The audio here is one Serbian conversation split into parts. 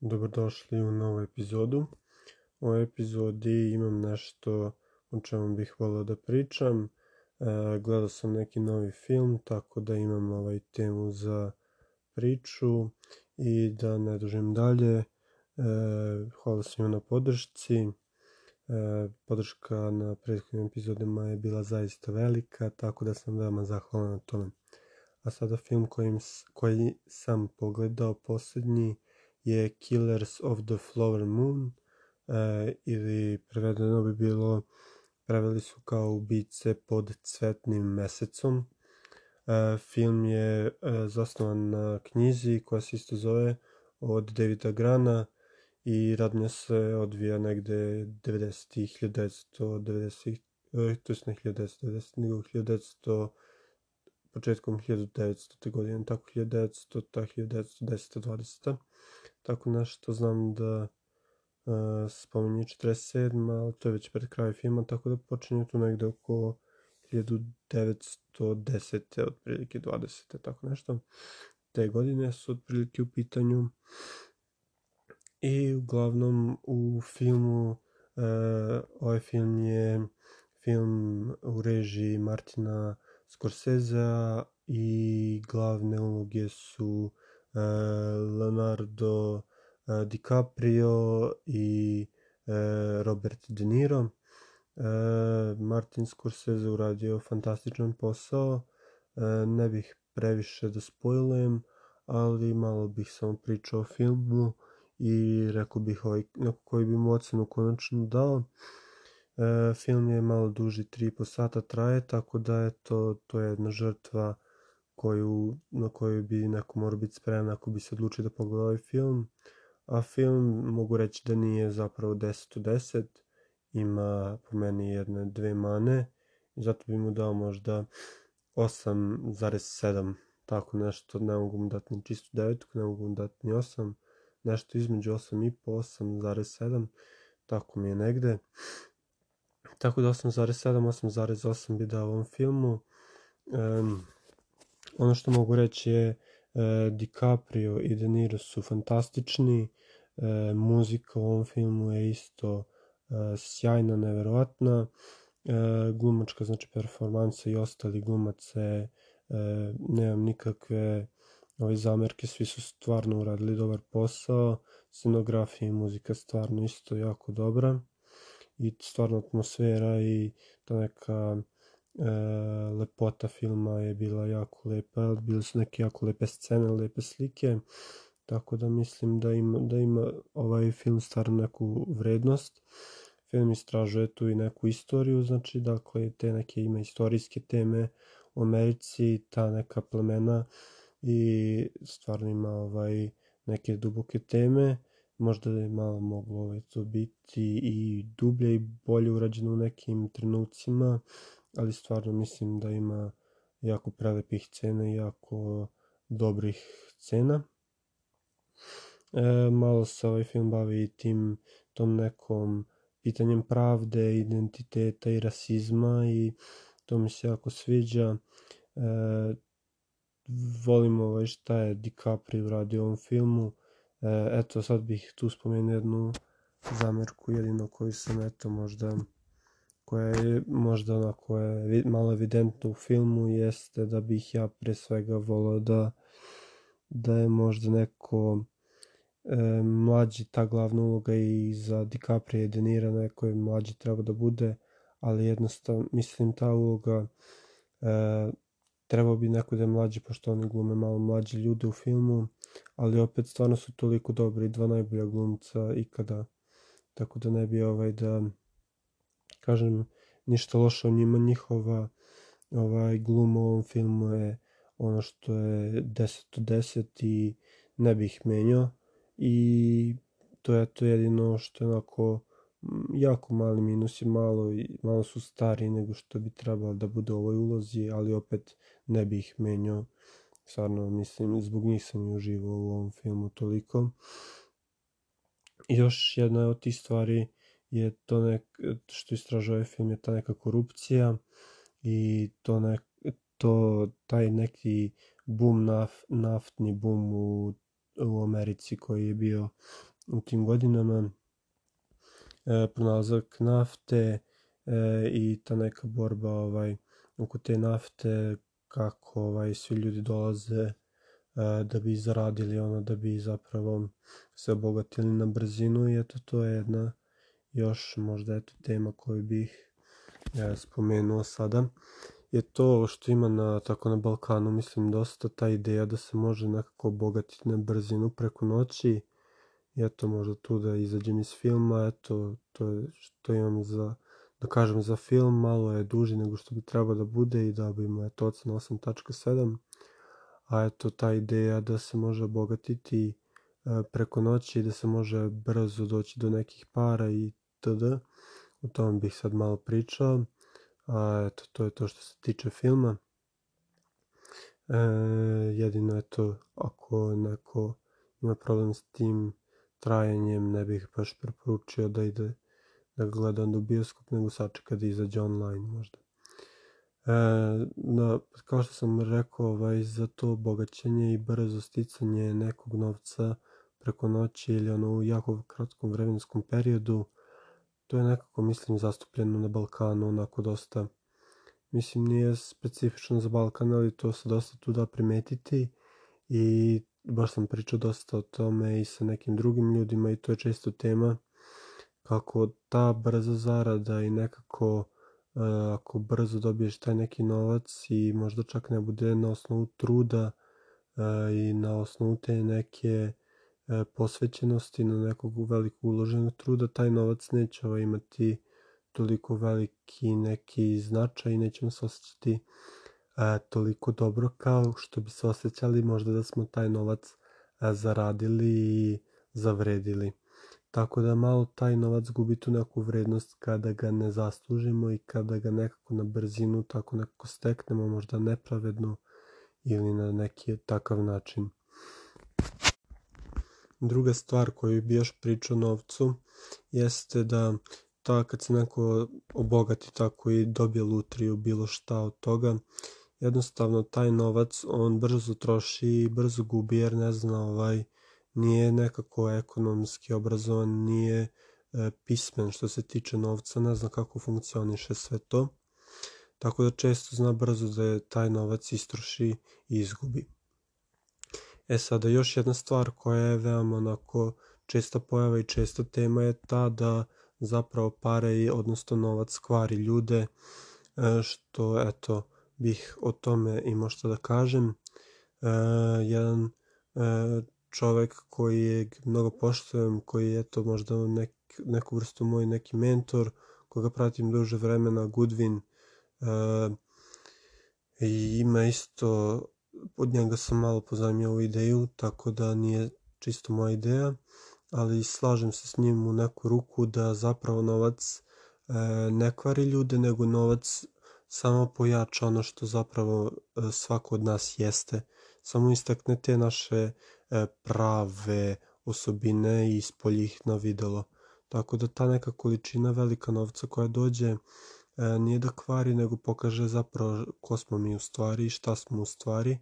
Dobrodošli u novu epizodu. U ovoj epizodi imam nešto o čemu bih volio da pričam. E, gledao sam neki novi film, tako da imam ovaj temu za priču i da ne dužim dalje. E, hvala svima na podršci. E, podrška na prethodnim epizodima je bila zaista velika, tako da sam veoma zahvalan na tome. A sada film kojim, koji sam pogledao posljednji je Killers of the Flower Moon e, ili prevedeno bi bilo preveli su kao ubice pod cvetnim mesecom. E, film je e, zasnovan na knjizi koja se isto zove od Davida Grana i radnja se odvija negde 90-ih, 1990-ih, to je ne 1990, nego 1900 početkom 1900. godine, tako 1900, ta 1910. 20 tako nešto znam da uh, spominje 47. ali to je već pred kraj filma, tako da počinje tu negde oko 1910. otprilike 20. tako nešto. Te godine su otprilike u pitanju i uglavnom u filmu uh, ovaj film je film u režiji Martina Scorsese i glavne uloge su Eh, Leonardo eh, DiCaprio i eh, Robert De Niro. Martin Scorsese uradio fantastičan posao, ne bih previše da spojlujem, ali malo bih samo pričao o filmu i rekao bih ovaj, neko koji bi mu ocenu konačno dao. E, film je malo duži, 3,5 sata traje, tako da je to, to je jedna žrtva koju, na koju bi neko morao biti spreman ako bi se odlučio da pogleda ovaj film. A film mogu reći da nije zapravo 10 od 10, ima po meni jedne dve mane i zato bi mu dao možda 8,7 tako nešto, ne mogu mu dati ni čistu devetku, ne mogu mu dati ni 8, nešto između 8,5, 8,7, tako mi je negde. Tako da 8,7, 8,8 bi dao ovom filmu. Um, Ono što mogu reći je e, DiCaprio i De Niro su fantastični, e, muzika u ovom filmu je isto e, sjajna, neverovatna, e, glumačka, znači performansa i ostali glumace, e, nemam nikakve ove zamerke, svi su stvarno uradili dobar posao, scenografija i muzika stvarno isto jako dobra i stvarno atmosfera i ta neka e, lepota filma je bila jako lepa, bile su neke jako lepe scene, lepe slike, tako da mislim da ima, da ima ovaj film stvarno neku vrednost. Film istražuje tu i neku istoriju, znači dakle te neke ima istorijske teme u Americi, ta neka plemena i stvarno ima ovaj neke duboke teme možda je malo moglo ovaj, to biti i dublje i bolje urađeno u nekim trenucima, ali stvarno mislim da ima jako prelepih cena i jako dobrih cena. E, malo se ovaj film bavi tim tom nekom pitanjem pravde, identiteta i rasizma i to mi se jako sviđa. E, volim ovaj šta je DiCaprio uradio u ovom filmu. E, eto, sad bih tu spomenuo jednu zamerku, jedino koju sam eto možda koja je možda onako je malo evidentno u filmu jeste da bih ja pre svega volao da da je možda neko e, mlađi ta glavna uloga i za DiCaprio i De Niro neko je mlađi treba da bude ali jednostavno mislim ta uloga e, trebao bi neko da je mlađi pošto oni glume malo mlađi ljude u filmu ali opet stvarno su toliko dobri dva najbolja glumca ikada. Tako da ne bi ovaj da kažem, ništa loše o njima, njihova ovaj, glum u ovom filmu je ono što je 10 od 10 i ne bih menjao. I to je to jedino što je onako jako mali minus je malo, malo su stari nego što bi trebalo da bude u ovoj ulozi, ali opet ne bih menjao stvarno mislim zbog njih sam i uživao u ovom filmu toliko I još jedna od tih stvari je to nek, što istražuje ovaj film je ta neka korupcija i to, nek, to taj neki bum naf, naftni bum u u Americi koji je bio u tim godinama. E, pronalazak nafte e, i ta neka borba ovaj, oko te nafte, kako ovaj, svi ljudi dolaze e, da bi zaradili ono, da bi zapravo se obogatili na brzinu i eto to je jedna još možda eto tema koju bih e, spomenuo sada je to što ima na, tako na Balkanu, mislim, dosta ta ideja da se može nekako obogatiti na brzinu preko noći. I eto, možda tu da izađem iz filma, eto, to je što imam za, da kažem za film, malo je duži nego što bi trebao da bude i da bi mu eto ocena 8.7. A eto, ta ideja da se može obogatiti e, preko noći i da se može brzo doći do nekih para i td. O tom bih sad malo pričao. A eto, to je to što se tiče filma. E, jedino je to, ako neko ima problem s tim trajanjem, ne bih baš preporučio da ide da ga gleda onda u bioskop, nego sačeka da izađe online možda. E, na, kao što sam rekao, ovaj, za to bogaćenje i brzo sticanje nekog novca preko noći ili ono u jako kratkom vremenskom periodu, to je nekako, mislim, zastupljeno na Balkanu, onako dosta, mislim, nije specifično za Balkan, ali to se dosta tu da primetiti i baš sam pričao dosta o tome i sa nekim drugim ljudima i to je često tema kako ta brza zarada i nekako uh, ako brzo dobiješ taj neki novac i možda čak ne bude na osnovu truda uh, i na osnovu te neke E, posvećenosti, na nekog velikog uloženog truda, taj novac neće ovaj, imati toliko veliki neki značaj i nećemo se osjećati e, toliko dobro kao što bi se osjećali možda da smo taj novac e, zaradili i zavredili. Tako da malo taj novac gubi tu neku vrednost kada ga ne zaslužimo i kada ga nekako na brzinu tako nekako steknemo, možda nepravedno ili na neki takav način. Druga stvar koju bi još pričao novcu jeste da ta kad se neko obogati tako i dobije lutriju bilo šta od toga, jednostavno taj novac on brzo troši i brzo gubi jer ne zna ovaj nije nekako ekonomski obrazovan, nije e, pismen što se tiče novca, ne zna kako funkcioniše sve to. Tako da često zna brzo da je taj novac istroši i izgubi. E sada još jedna stvar koja je veoma onako česta pojava i česta tema je ta da zapravo pare i odnosno novac kvari ljude e, što eto bih o tome imao što da kažem. E, jedan e, čovek koji je mnogo poštujem, koji je eto možda nek, neku vrstu moj neki mentor, koga pratim duže vremena, Goodwin, e, i ima isto od njega sam malo pozajmio ovu ideju, tako da nije čisto moja ideja, ali slažem se s njim u neku ruku da zapravo novac e, ne kvari ljude, nego novac samo pojača ono što zapravo e, svako od nas jeste. Samo istakne te naše prave osobine i ispolji ih na videlo. Tako da ta neka količina velika novca koja dođe e, nije da kvari, nego pokaže zapravo ko smo mi u stvari i šta smo u stvari. E,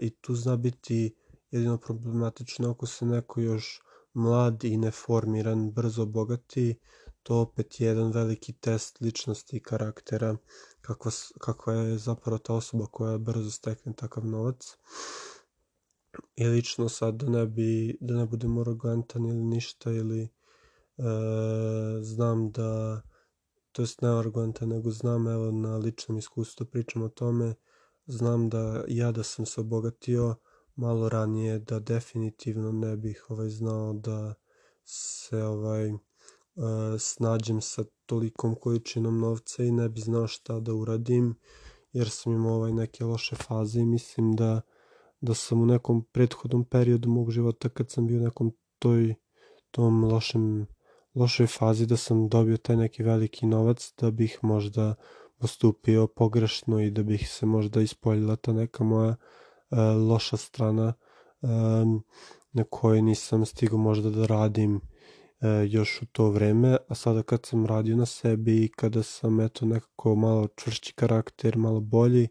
I tu zna biti jedino problematično ako se neko još mlad i neformiran, brzo bogati, to opet je jedan veliki test ličnosti i karaktera, kakva, kakva je zapravo ta osoba koja brzo stekne takav novac. I lično sad da ne, bi, da ne budem arogantan ili ništa ili e, znam da to jest ne aroganta, nego znam evo na ličnom iskustvu pričam o tome, znam da ja da sam se obogatio malo ranije, da definitivno ne bih ovaj znao da se ovaj uh, snađem sa tolikom količinom novca i ne bi znao šta da uradim, jer sam imao ovaj neke loše faze i mislim da da sam u nekom prethodnom periodu mog života kad sam bio u nekom toj tom lošem lošoj fazi da sam dobio taj neki veliki novac da bih možda postupio pogrešno i da bih se možda ispoljila ta neka moja uh, loša strana um, na kojoj nisam stigao možda da radim uh, još u to vreme, a sada kad sam radio na sebi i kada sam eto nekako malo čvršći karakter, malo bolji,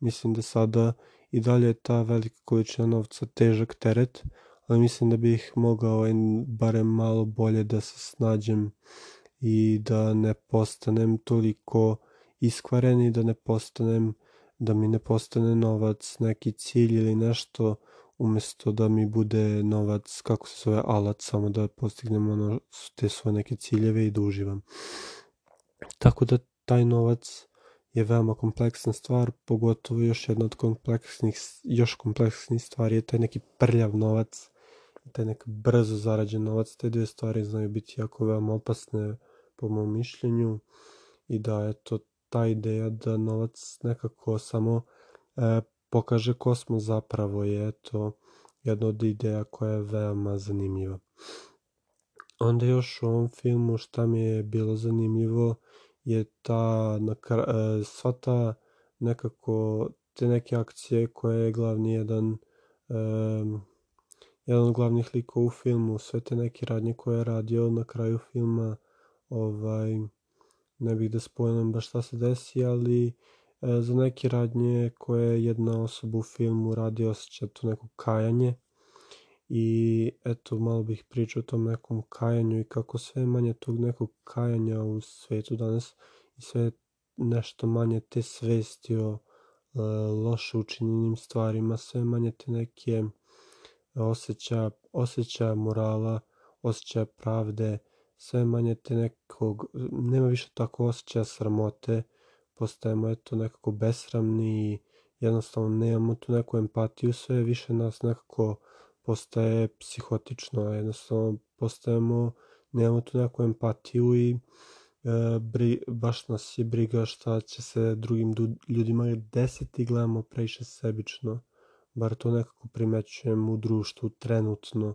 mislim da sada i dalje je ta velika količina novca težak teret, ali mislim da bih mogao ovaj, barem malo bolje da se snađem i da ne postanem toliko iskvaren i da ne postanem da mi ne postane novac neki cilj ili nešto umjesto da mi bude novac, kako se zove, alat, samo da postignem ono, te svoje neke ciljeve i da uživam. Tako da taj novac je veoma kompleksna stvar, pogotovo još jedna od kompleksnih, još kompleksnih stvari je taj neki prljav novac, taj neki brzo zarađen novac, te dvije stvari znaju biti jako veoma opasne po mom mišljenju i da je to ta ideja da novac nekako samo e, pokaže ko smo zapravo je to jedna od ideja koja je veoma zanimljiva. Onda još u ovom filmu šta mi je bilo zanimljivo je ta, e, sva ta nekako, te neke akcije koje je glavni jedan, um, jedan od glavnih likova u filmu, sve te neke radnje koje je radio na kraju filma, ovaj, ne bih da spojnam baš šta se desi, ali e, za neke radnje koje jedna osoba u filmu radi osjeća to neko kajanje i eto malo bih pričao o tom nekom kajanju i kako sve manje tog nekog kajanja u svetu danas i sve nešto manje te svesti o e, loše učinjenim stvarima, sve manje te neke osjećaja, osjećaja morala, osjećaja pravde, sve manje te nekog, nema više tako osjećaja sramote, postajemo eto nekako besramni i jednostavno nemamo tu neku empatiju, sve više nas nekako postaje psihotično, jednostavno postajemo, nemamo tu neku empatiju i e, bri, baš nas je briga šta će se drugim ljudima desiti, gledamo previše sebično, bar to nekako primećujem u društvu trenutno, e,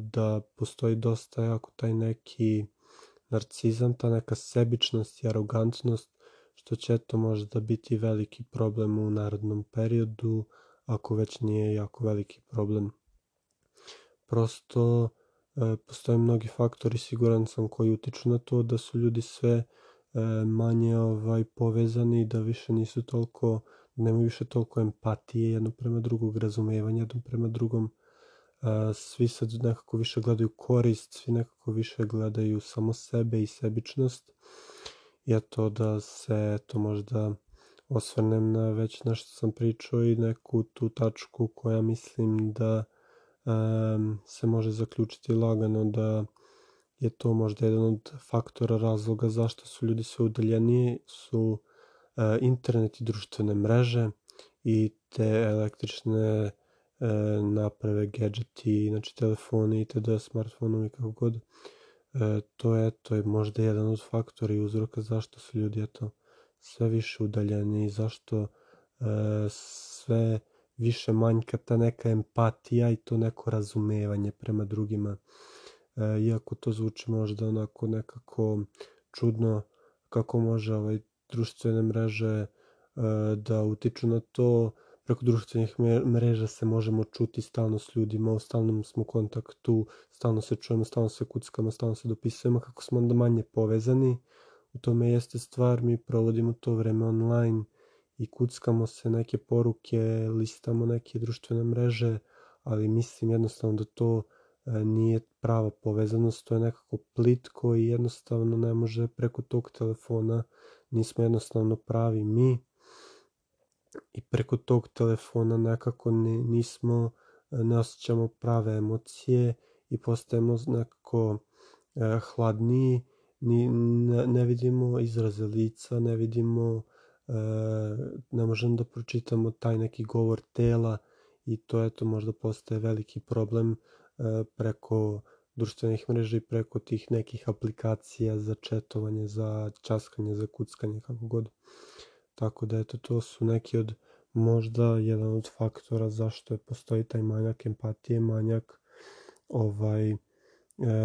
da postoji dosta jako taj neki narcizam, ta neka sebičnost i arogantnost, što će to možda biti veliki problem u narodnom periodu, ako već nije jako veliki problem. Prosto e, postoje mnogi faktori, siguran sam, koji utiču na to da su ljudi sve e, manje ovaj povezani, da više nisu toliko, da nemaju više toliko empatije jedno prema drugog, razumevanja jedno prema drugom. E, svi sad nekako više gledaju korist, svi nekako više gledaju samo sebe i sebičnost. I to da se to možda osvrnem na već nešto sam pričao i neku tu tačku koja mislim da um, se može zaključiti lagano da je to možda jedan od faktora razloga zašto su ljudi sve udaljeniji su uh, internet i društvene mreže i te električne uh, naprave, gadgeti, znači telefoni i td, smartfonovi kako god. Uh, to je, to je možda jedan od faktora i uzroka zašto su ljudi eto, sve više udaljeni, zašto sve više manjka ta neka empatija i to neko razumevanje prema drugima. E, iako to zvuči možda onako nekako čudno kako može ovaj društvene mreže e, da utiču na to preko društvenih mreža se možemo čuti stalno s ljudima, u stalnom smo kontaktu, stalno se čujemo, stalno se kuckamo, stalno se dopisujemo, kako smo onda manje povezani. U tome jeste stvar, mi provodimo to vreme online, i kuckamo se neke poruke, listamo neke društvene mreže, ali mislim jednostavno da to e, nije prava povezanost, to je nekako plitko i jednostavno ne može preko tog telefona, nismo jednostavno pravi mi i preko tog telefona nekako ne, nismo, e, ne osjećamo prave emocije i postajemo nekako eh, hladniji, ni, ne, ne vidimo izraze lica, ne vidimo E, ne možemo da pročitamo taj neki govor tela i to eto možda postaje veliki problem e, preko društvenih mreža i preko tih nekih aplikacija za četovanje, za časkanje, za kuckanje, kako god. Tako da eto to su neki od možda jedan od faktora zašto je postoji taj manjak empatije, manjak ovaj e,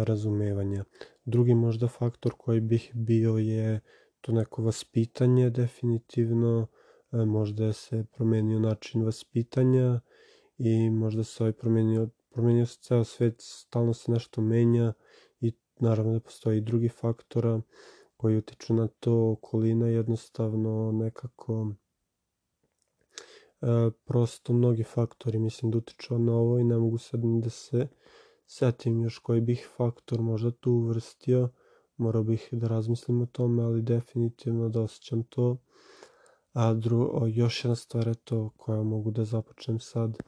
razumevanja. Drugi možda faktor koji bih bio je to neko vaspitanje definitivno, e, možda se promenio način vaspitanja i možda se ovaj promenio, promenio se ceo svet, stalno se nešto menja i naravno da postoji i drugi faktora koji utiču na to, okolina jednostavno nekako prosto mnogi faktori mislim da utiču na ovo i ne mogu sad da se setim još koji bih faktor možda tu uvrstio. Morao bih da razmislim o tome, ali definitivno da osjećam to. A dru, još jedna stvar je to koja mogu da započnem sad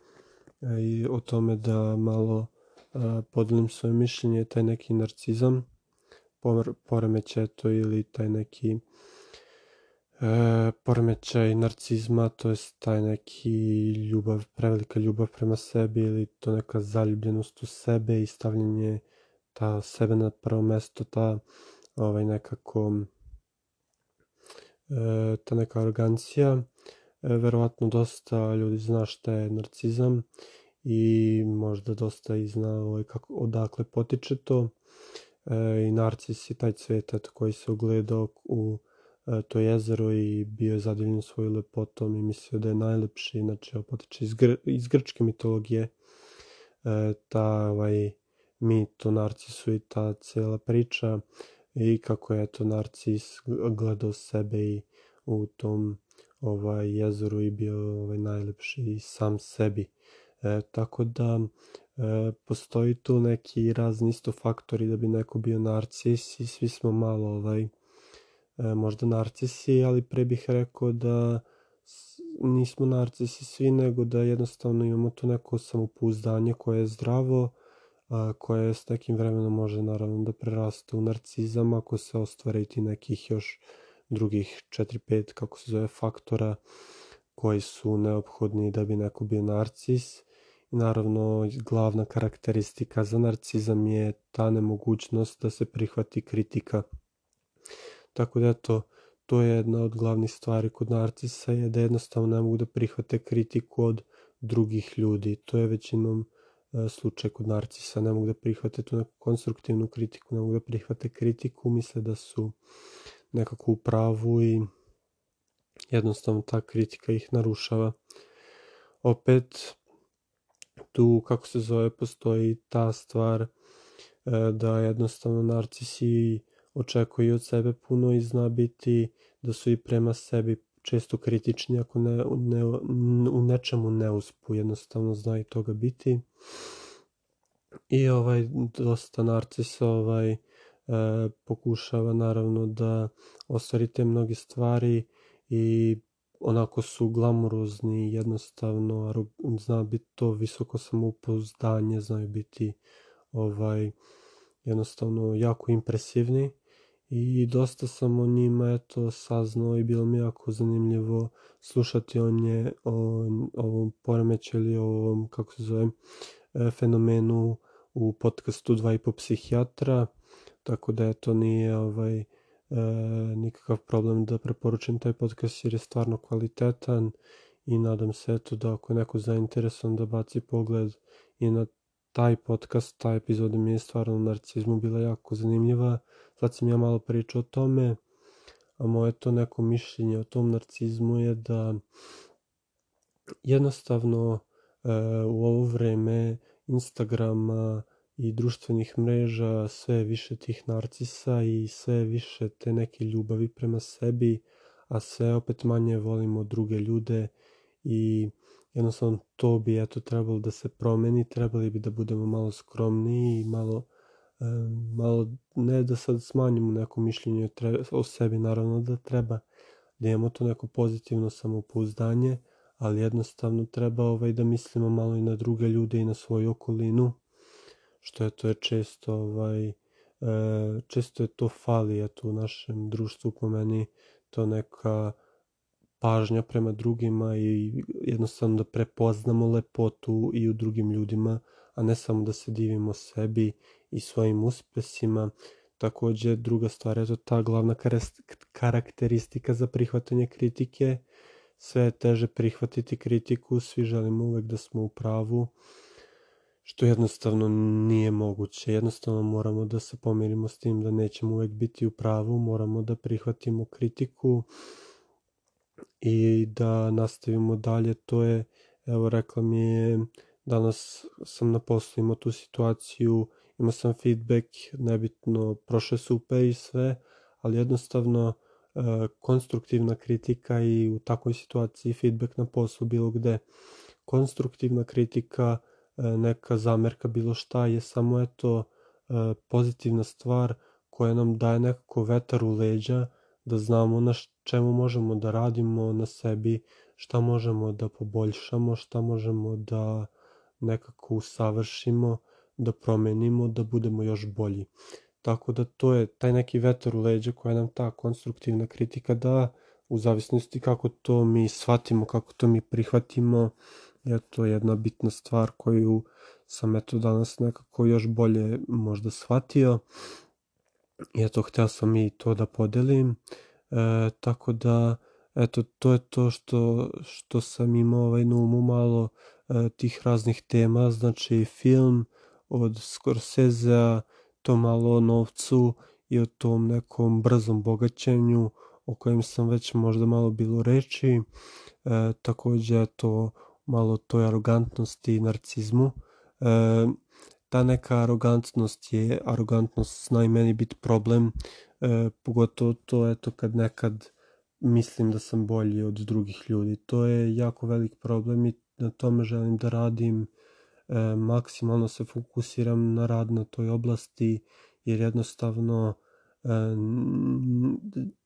e, i o tome da malo a, podelim svoje mišljenje, taj neki narcizam, poremećaj to ili taj neki e, poremećaj narcizma, to je taj neki ljubav, prevelika ljubav prema sebi ili to neka zaljubljenost u sebe i stavljanje ta sebe na prvo mesto, ta ovaj nekako e, ta neka arogancija. E, verovatno dosta ljudi zna šta je narcizam i možda dosta i zna ovaj, kako, odakle potiče to. E, I narcis je taj cvetat koji se ugledao u to jezero i bio je zadivljen svojom lepotom i mislio da je najlepši, inače potiče iz, gr iz grčke mitologije. E, ta ovaj, mit o narcisu i ta cijela priča i kako je to narcis gledao sebe i u tom ovaj jezeru i bio ovaj najlepši i sam sebi. E, tako da e, postoji tu neki razni isto faktori da bi neko bio narcis i svi smo malo ovaj e, možda narcisi, ali pre bih rekao da nismo narcisi svi, nego da jednostavno imamo to neko samopouzdanje koje je zdravo, a, koje s nekim vremenom može naravno da preraste u narcizam ako se ostvare i ti nekih još drugih 4-5 kako se zove faktora koji su neophodni da bi neko bio narcis I naravno, glavna karakteristika za narcizam je ta nemogućnost da se prihvati kritika. Tako da eto, to je jedna od glavnih stvari kod narcisa je da jednostavno ne mogu da prihvate kritiku od drugih ljudi. To je većinom e, slučaj kod narcisa. Ne mogu da prihvate tu neku konstruktivnu kritiku, ne mogu da prihvate kritiku, misle da su nekako u pravu i jednostavno ta kritika ih narušava. Opet, tu, kako se zove, postoji ta stvar e, da jednostavno narcisi očekuju od sebe puno i zna biti da su i prema sebi često kritični ako ne, ne, u nečemu ne uspu, jednostavno zna i toga biti. I ovaj dosta narcisa ovaj e, pokušava naravno da ostvari te mnoge stvari i onako su glamurozni, jednostavno, zna biti to visoko samopouzdanje, znaju biti ovaj, jednostavno jako impresivni i dosta sam o njima eto saznao i bilo mi jako zanimljivo slušati o nje, o ovom poremećaju ili o ovom, kako se zove, e, fenomenu u podcastu Dva i po psihijatra, tako da eto nije ovaj, e, nikakav problem da preporučim taj podcast jer je stvarno kvalitetan i nadam se eto da ako je neko zainteresovan da baci pogled i na taj podcast, ta epizoda mi je stvarno u narcizmu bila jako zanimljiva. Sad sam ja malo pričao o tome, a moje to neko mišljenje o tom narcizmu je da jednostavno e, u ovo vreme Instagrama, i društvenih mreža, sve više tih narcisa i sve više te neke ljubavi prema sebi, a sve opet manje volimo druge ljude i jednostavno to bi eto trebalo da se promeni, trebali bi da budemo malo skromniji i malo malo ne da sad smanjimo neko mišljenje o sebi, naravno da treba da imamo to neko pozitivno samopouzdanje, ali jednostavno treba ovaj da mislimo malo i na druge ljude i na svoju okolinu što je to je često ovaj e, često je to fali eto u našem društvu po meni to neka pažnja prema drugima i jednostavno da prepoznamo lepotu i u drugim ljudima, a ne samo da se divimo sebi i svojim uspesima. Takođe, druga stvar je to ta glavna karakteristika za prihvatanje kritike. Sve je teže prihvatiti kritiku, svi želimo uvek da smo u pravu što jednostavno nije moguće. Jednostavno moramo da se pomirimo s tim da nećemo uvek biti u pravu, moramo da prihvatimo kritiku i da nastavimo dalje. To je, evo rekla mi je, danas sam na poslu imao tu situaciju, imao sam feedback, nebitno, prošle super i sve, ali jednostavno konstruktivna kritika i u takvoj situaciji feedback na poslu bilo gde. Konstruktivna kritika, neka zamerka, bilo šta je samo eto pozitivna stvar koja nam daje nekako vetar u leđa da znamo na čemu možemo da radimo na sebi, šta možemo da poboljšamo, šta možemo da nekako usavršimo, da promenimo, da budemo još bolji. Tako da to je taj neki vetar u leđa koja nam ta konstruktivna kritika da, u zavisnosti kako to mi shvatimo, kako to mi prihvatimo, je to jedna bitna stvar koju sam eto danas nekako još bolje možda shvatio. I eto, hteo sam i to da podelim. E, tako da, eto, to je to što, što sam imao ovaj, na umu malo e, tih raznih tema, znači film od Scorsese, to malo o novcu i o tom nekom brzom bogaćenju o kojem sam već možda malo bilo reči, e, takođe to malo toj arogantnosti i narcizmu. E, ta neka arogantnost je, arogantnost zna i meni biti problem, e, pogotovo to eto kad nekad mislim da sam bolji od drugih ljudi. To je jako velik problem i na tome želim da radim, e, maksimalno se fokusiram na rad na toj oblasti, jer jednostavno e,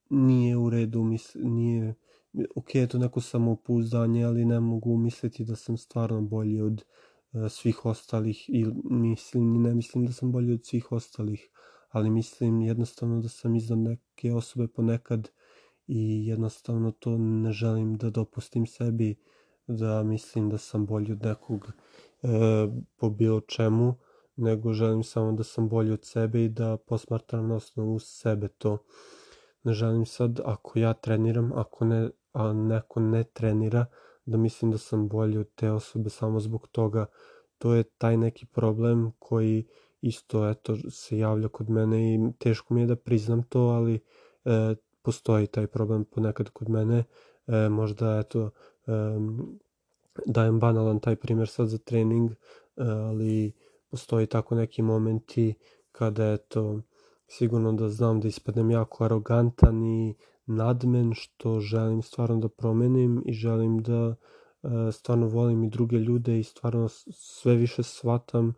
nije u redu, misl, nije, ok to neko samopouzdanje, ali ne mogu misliti da sam stvarno bolji od E, svih ostalih i mislim, ne mislim da sam bolji od svih ostalih, ali mislim jednostavno da sam iznad neke osobe ponekad i jednostavno to ne želim da dopustim sebi da mislim da sam bolji od nekog e, po bilo čemu, nego želim samo da sam bolji od sebe i da posmatram na osnovu sebe to. Ne želim sad, ako ja treniram, ako ne, a neko ne trenira, da mislim da sam bolji od te osobe samo zbog toga. To je taj neki problem koji isto eto se javlja kod mene i teško mi je da priznam to, ali e, postoji taj problem ponekad kod mene. E, možda eto e, dajem banalan taj primjer sad za trening, e, ali postoji tako neki momenti kada eto sigurno da znam da ispadnem jako arogantan i nadmen što želim stvarno da promenim i želim da e, stvarno volim i druge ljude i stvarno sve više shvatam e,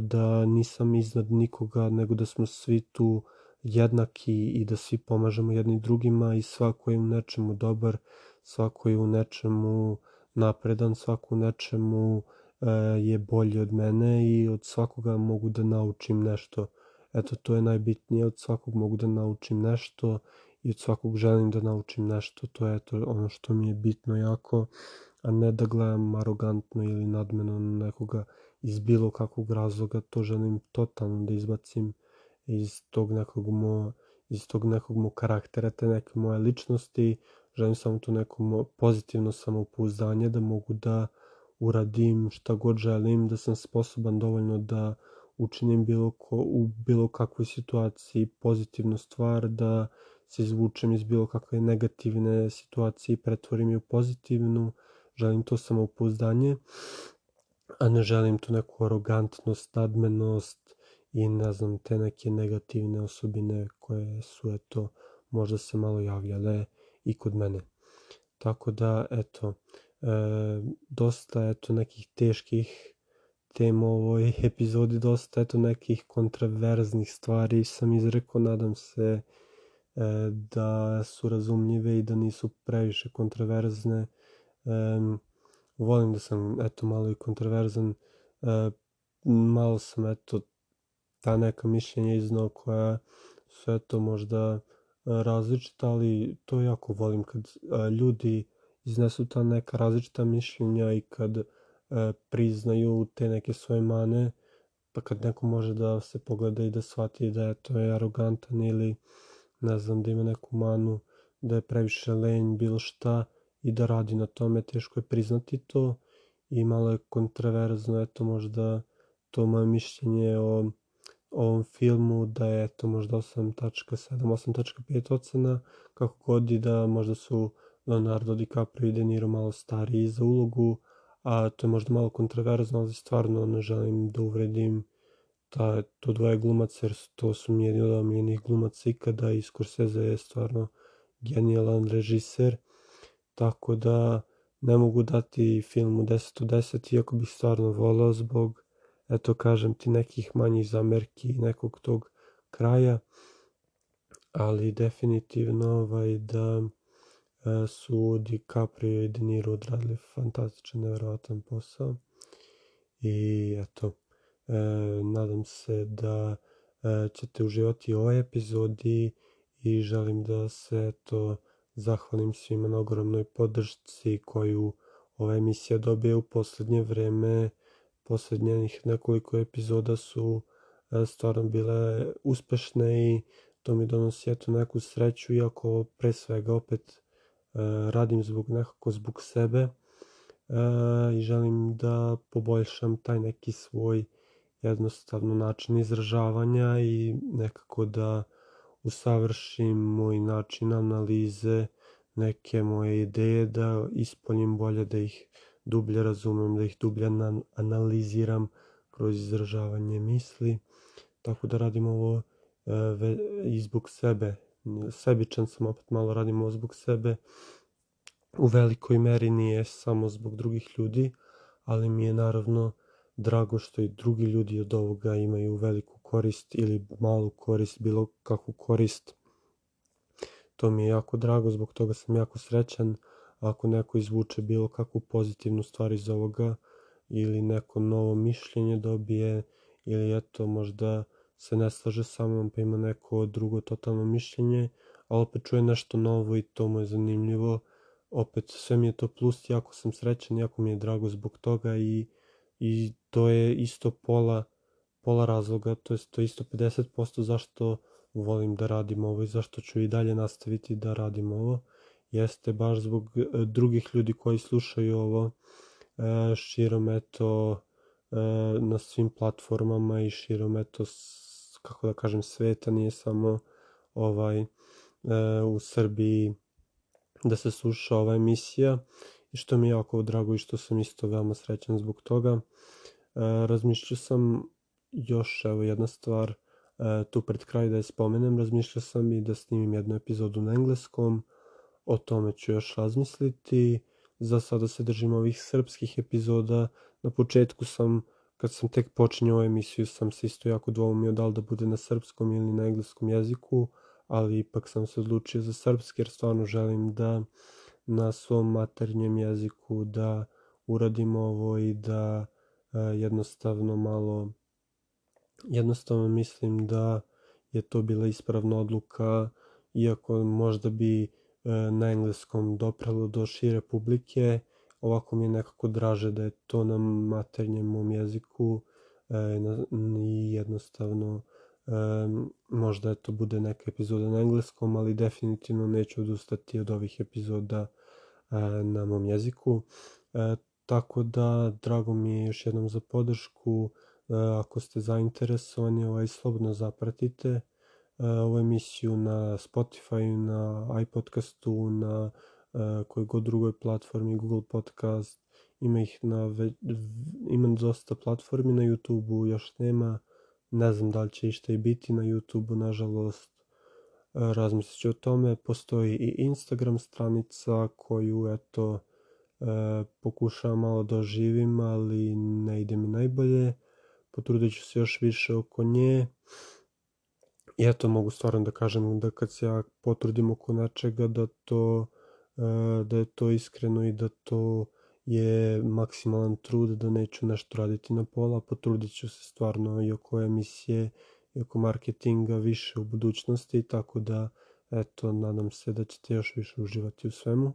da nisam iznad nikoga nego da smo svi tu jednaki i da svi pomažemo jedni drugima i svako je u nečemu dobar, svako je u nečemu napredan, svako u nečemu e, je bolji od mene i od svakoga mogu da naučim nešto. Eto, to je najbitnije, od svakog mogu da naučim nešto i od svakog želim da naučim nešto, to je to ono što mi je bitno jako, a ne da gledam arogantno ili nadmeno na nekoga iz bilo kakvog razloga, to želim totalno da izbacim iz tog nekog mo, iz tog nekog mo karaktera, te neke moje ličnosti, želim samo to neko pozitivno samopouzdanje da mogu da uradim šta god želim, da sam sposoban dovoljno da učinim bilo ko, u bilo kakvoj situaciji pozitivnu stvar, da se izvučem iz bilo kakve negativne situacije i pretvorim je u pozitivnu, želim to samopouzdanje, a ne želim tu neku arogantnost, nadmenost i ne znam, te neke negativne osobine koje su, eto, možda se malo javljale i kod mene. Tako da, eto, e, dosta, eto, nekih teških tema u ovoj epizodi, dosta, eto, nekih kontraverznih stvari sam izrekao, nadam se da su razumljive i da nisu previše kontraverzne. volim da sam eto malo i kontraverzan. E, malo sam eto ta neka mišljenja iznao koja su eto možda različita, ali to jako volim kad ljudi iznesu ta neka različita mišljenja i kad priznaju te neke svoje mane, pa kad neko može da se pogleda i da shvati da je to je arogantan ili ne znam, da ima neku manu, da je previše lenj, bilo šta i da radi na tome, teško je priznati to. I malo je kontraverzno, eto možda to moje mišljenje o ovom filmu da je to možda 8.7, 8.5 ocena, kako god i da možda su Leonardo DiCaprio i De Niro malo stariji za ulogu, a to je možda malo kontraverzno, ali stvarno ne želim da uvredim ta, to dvoje glumaca, jer to su mi jedni od omiljenih glumaca ikada i Scorsese je stvarno genijalan režiser, tako da ne mogu dati filmu 10 od 10, iako bih stvarno volao zbog, eto kažem ti, nekih manjih zamerki nekog tog kraja, ali definitivno ovaj, da e, su DiCaprio i De Niro odradili fantastičan, nevjerovatan posao. I eto, nadam se da e, ćete uživati u ovoj epizodi i želim da se eto zahvalim svima na ogromnoj podršci koju ova emisija dobije u poslednje vreme. Poslednjenih nekoliko epizoda su e, stvarno bile uspešne i to mi donosi eto neku sreću, iako pre svega opet e, radim zbog nekako zbog sebe e, i želim da poboljšam taj neki svoj jednostavno način izražavanja i nekako da usavršim moj način analize, neke moje ideje, da ispoljim bolje, da ih dublje razumem, da ih dublje analiziram kroz izražavanje misli. Tako da radim ovo e, i zbog sebe. Sebičan sam, opet malo radim ovo zbog sebe. U velikoj meri nije samo zbog drugih ljudi, ali mi je naravno drago što i drugi ljudi od ovoga imaju veliku korist ili malu korist, bilo kakvu korist. To mi je jako drago, zbog toga sam jako srećan ako neko izvuče bilo kakvu pozitivnu stvar iz ovoga ili neko novo mišljenje dobije ili eto možda se ne slaže sa mnom pa ima neko drugo totalno mišljenje, a opet čuje nešto novo i to mu je zanimljivo. Opet sve mi je to plus, jako sam srećan, jako mi je drago zbog toga i, i to je isto pola pola razloga, to je to isto 50% zašto volim da radim ovo i zašto ću i dalje nastaviti da radim ovo, jeste baš zbog e, drugih ljudi koji slušaju ovo e, širom eto e, na svim platformama i širom eto kako da kažem sveta, nije samo ovaj u Srbiji da se sluša ova emisija i što mi je jako drago i što sam isto veoma srećan zbog toga. Razmišljao sam još evo jedna stvar e, tu pred kraj da je spomenem, razmišljao sam i da snimim jednu epizodu na engleskom, o tome ću još razmisliti. Za sada se držim ovih srpskih epizoda. Na početku sam, kad sam tek počinjao emisiju, sam se isto jako dvoumio da li da bude na srpskom ili na engleskom jeziku, ali ipak sam se odlučio za srpski jer stvarno želim da na svom maternjem jeziku da uradim ovo i da e, jednostavno malo jednostavno mislim da je to bila ispravna odluka, iako možda bi e, na engleskom dopralo do šire publike, ovako mi je nekako draže da je to na maternjem mom jeziku e, i jednostavno e, možda to bude neka epizoda na engleskom, ali definitivno neću odustati od ovih epizoda na mom jeziku. Tako da drago mi je još jednom za podršku. E, ako ste zainteresovani, ovaj, slobodno zapratite e, ovu emisiju na Spotify, na iPodcastu, na e, kojoj god drugoj platformi, Google Podcast, ima ih na, ima dosta platformi na YouTube-u, još nema, ne znam da li će išta i biti na YouTube-u, nažalost, razmislit ću o tome, postoji i Instagram stranica koju, eto, pokušavam malo da oživim, ali ne ide mi najbolje potrudit ću se još više oko nje. I eto mogu stvarno da kažem da kad se ja potrudim oko nečega da to e, da je to iskreno i da to je maksimalan trud da neću nešto raditi na pola, potrudit ću se stvarno i oko emisije i oko marketinga više u budućnosti, tako da eto, nadam se da ćete još više uživati u svemu.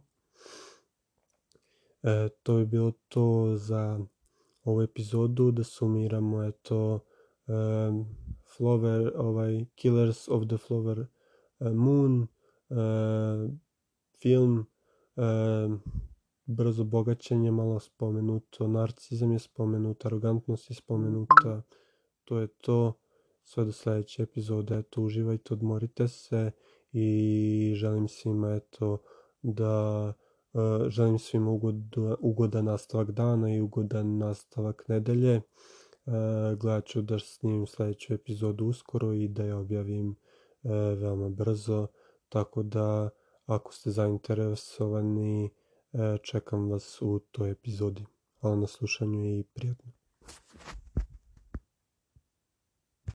E, to je bilo to za ovu epizodu da sumiramo eto um, Flower, ovaj Killers of the Flower uh, Moon uh, film uh, brzo bogaćenje malo spomenuto, narcizam je spomenut, arogantnost je spomenuta, to je to. Sve do sledeće epizode, eto, uživajte, odmorite se i želim svima, eto, da želim svima ugodan, nastavak dana i ugodan nastavak nedelje. Eh, gledat ću da snimim sledeću epizodu uskoro i da je objavim eh, veoma brzo. Tako da Ako ste zainteresovani, e, čekam vas u toj epizodi. Hvala na slušanju i prijatno.